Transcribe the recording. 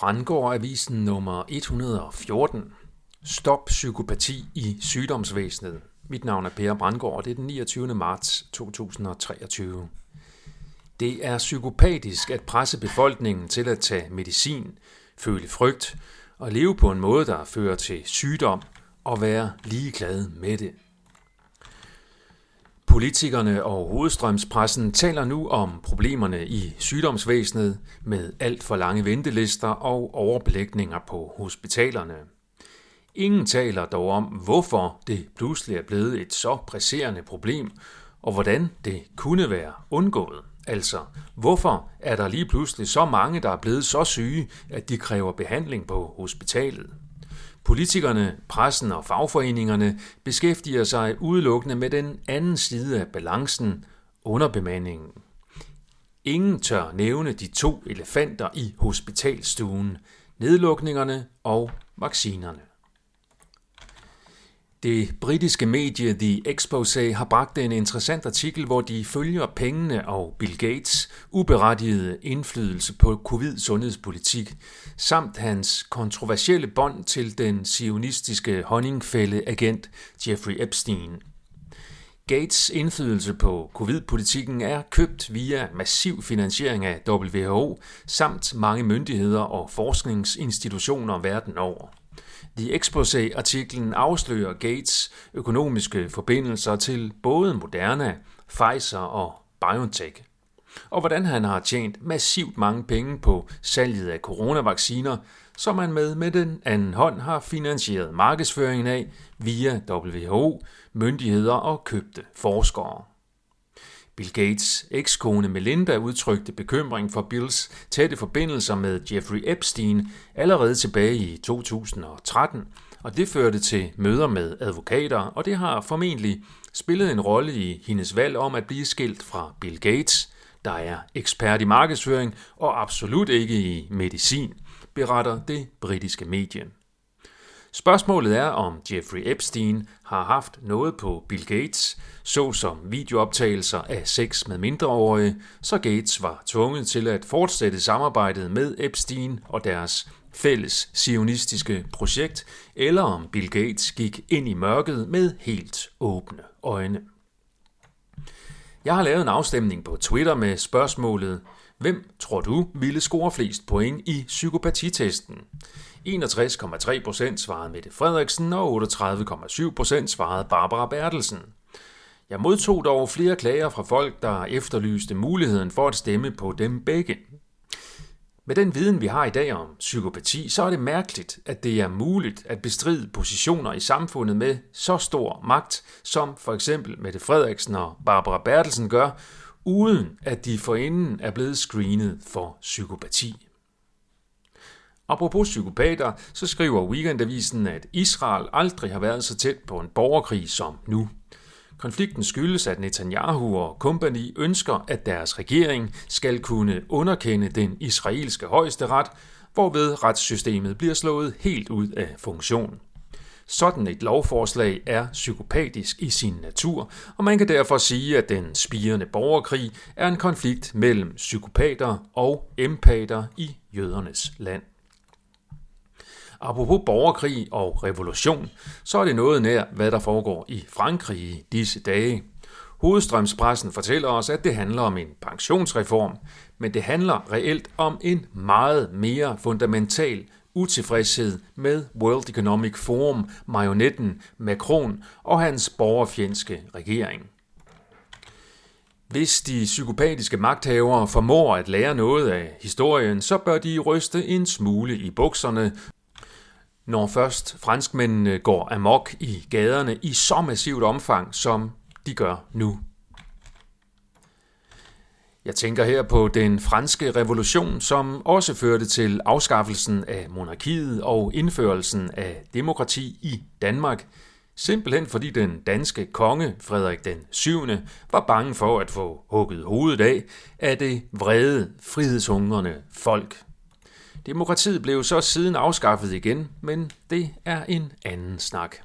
Brandgård Avisen nummer 114. Stop psykopati i sygdomsvæsenet. Mit navn er Per Brandgård, og det er den 29. marts 2023. Det er psykopatisk at presse befolkningen til at tage medicin, føle frygt og leve på en måde, der fører til sygdom og være ligeglad med det. Politikerne og hovedstrømspressen taler nu om problemerne i sygdomsvæsenet med alt for lange ventelister og overbelægninger på hospitalerne. Ingen taler dog om, hvorfor det pludselig er blevet et så presserende problem, og hvordan det kunne være undgået. Altså, hvorfor er der lige pludselig så mange, der er blevet så syge, at de kræver behandling på hospitalet? Politikerne, pressen og fagforeningerne beskæftiger sig udelukkende med den anden side af balancen, underbemandingen. Ingen tør nævne de to elefanter i hospitalstuen, nedlukningerne og vaccinerne. Det britiske medie The Expose har bragt en interessant artikel, hvor de følger pengene og Bill Gates uberettigede indflydelse på covid-sundhedspolitik, samt hans kontroversielle bånd til den sionistiske honningfælde-agent Jeffrey Epstein. Gates indflydelse på covid-politikken er købt via massiv finansiering af WHO samt mange myndigheder og forskningsinstitutioner verden over. The Exposé-artiklen afslører Gates økonomiske forbindelser til både Moderna, Pfizer og BioNTech, og hvordan han har tjent massivt mange penge på salget af coronavacciner, som man med med den anden hånd har finansieret markedsføringen af via WHO, myndigheder og købte forskere. Bill Gates ekskone Melinda udtrykte bekymring for Bills tætte forbindelser med Jeffrey Epstein allerede tilbage i 2013, og det førte til møder med advokater, og det har formentlig spillet en rolle i hendes valg om at blive skilt fra Bill Gates, der er ekspert i markedsføring og absolut ikke i medicin, beretter det britiske medie. Spørgsmålet er, om Jeffrey Epstein har haft noget på Bill Gates, såsom videooptagelser af sex med mindreårige, så Gates var tvunget til at fortsætte samarbejdet med Epstein og deres fælles sionistiske projekt, eller om Bill Gates gik ind i mørket med helt åbne øjne. Jeg har lavet en afstemning på Twitter med spørgsmålet, hvem tror du ville score flest point i psykopatitesten? 61,3 procent svarede Mette Frederiksen, og 38,7 procent svarede Barbara Bertelsen. Jeg modtog dog flere klager fra folk, der efterlyste muligheden for at stemme på dem begge. Med den viden, vi har i dag om psykopati, så er det mærkeligt, at det er muligt at bestride positioner i samfundet med så stor magt, som for eksempel Mette Frederiksen og Barbara Bertelsen gør, uden at de forinden er blevet screenet for psykopati. Apropos psykopater, så skriver Weekendavisen, at Israel aldrig har været så tæt på en borgerkrig som nu. Konflikten skyldes, at Netanyahu og kompagni ønsker, at deres regering skal kunne underkende den israelske højesteret, hvorved retssystemet bliver slået helt ud af funktion. Sådan et lovforslag er psykopatisk i sin natur, og man kan derfor sige, at den spirende borgerkrig er en konflikt mellem psykopater og empater i jødernes land. Apropos borgerkrig og revolution, så er det noget nær, hvad der foregår i Frankrig i disse dage. Hovedstrømspressen fortæller os, at det handler om en pensionsreform, men det handler reelt om en meget mere fundamental utilfredshed med World Economic Forum, marionetten Macron og hans borgerfjendske regering. Hvis de psykopatiske magthavere formår at lære noget af historien, så bør de ryste en smule i bukserne når først franskmændene går amok i gaderne i så massivt omfang, som de gør nu. Jeg tænker her på den franske revolution, som også førte til afskaffelsen af monarkiet og indførelsen af demokrati i Danmark, simpelthen fordi den danske konge Frederik den 7. var bange for at få hugget hovedet af af det vrede, frihedshungrende folk. Demokratiet blev så siden afskaffet igen, men det er en anden snak.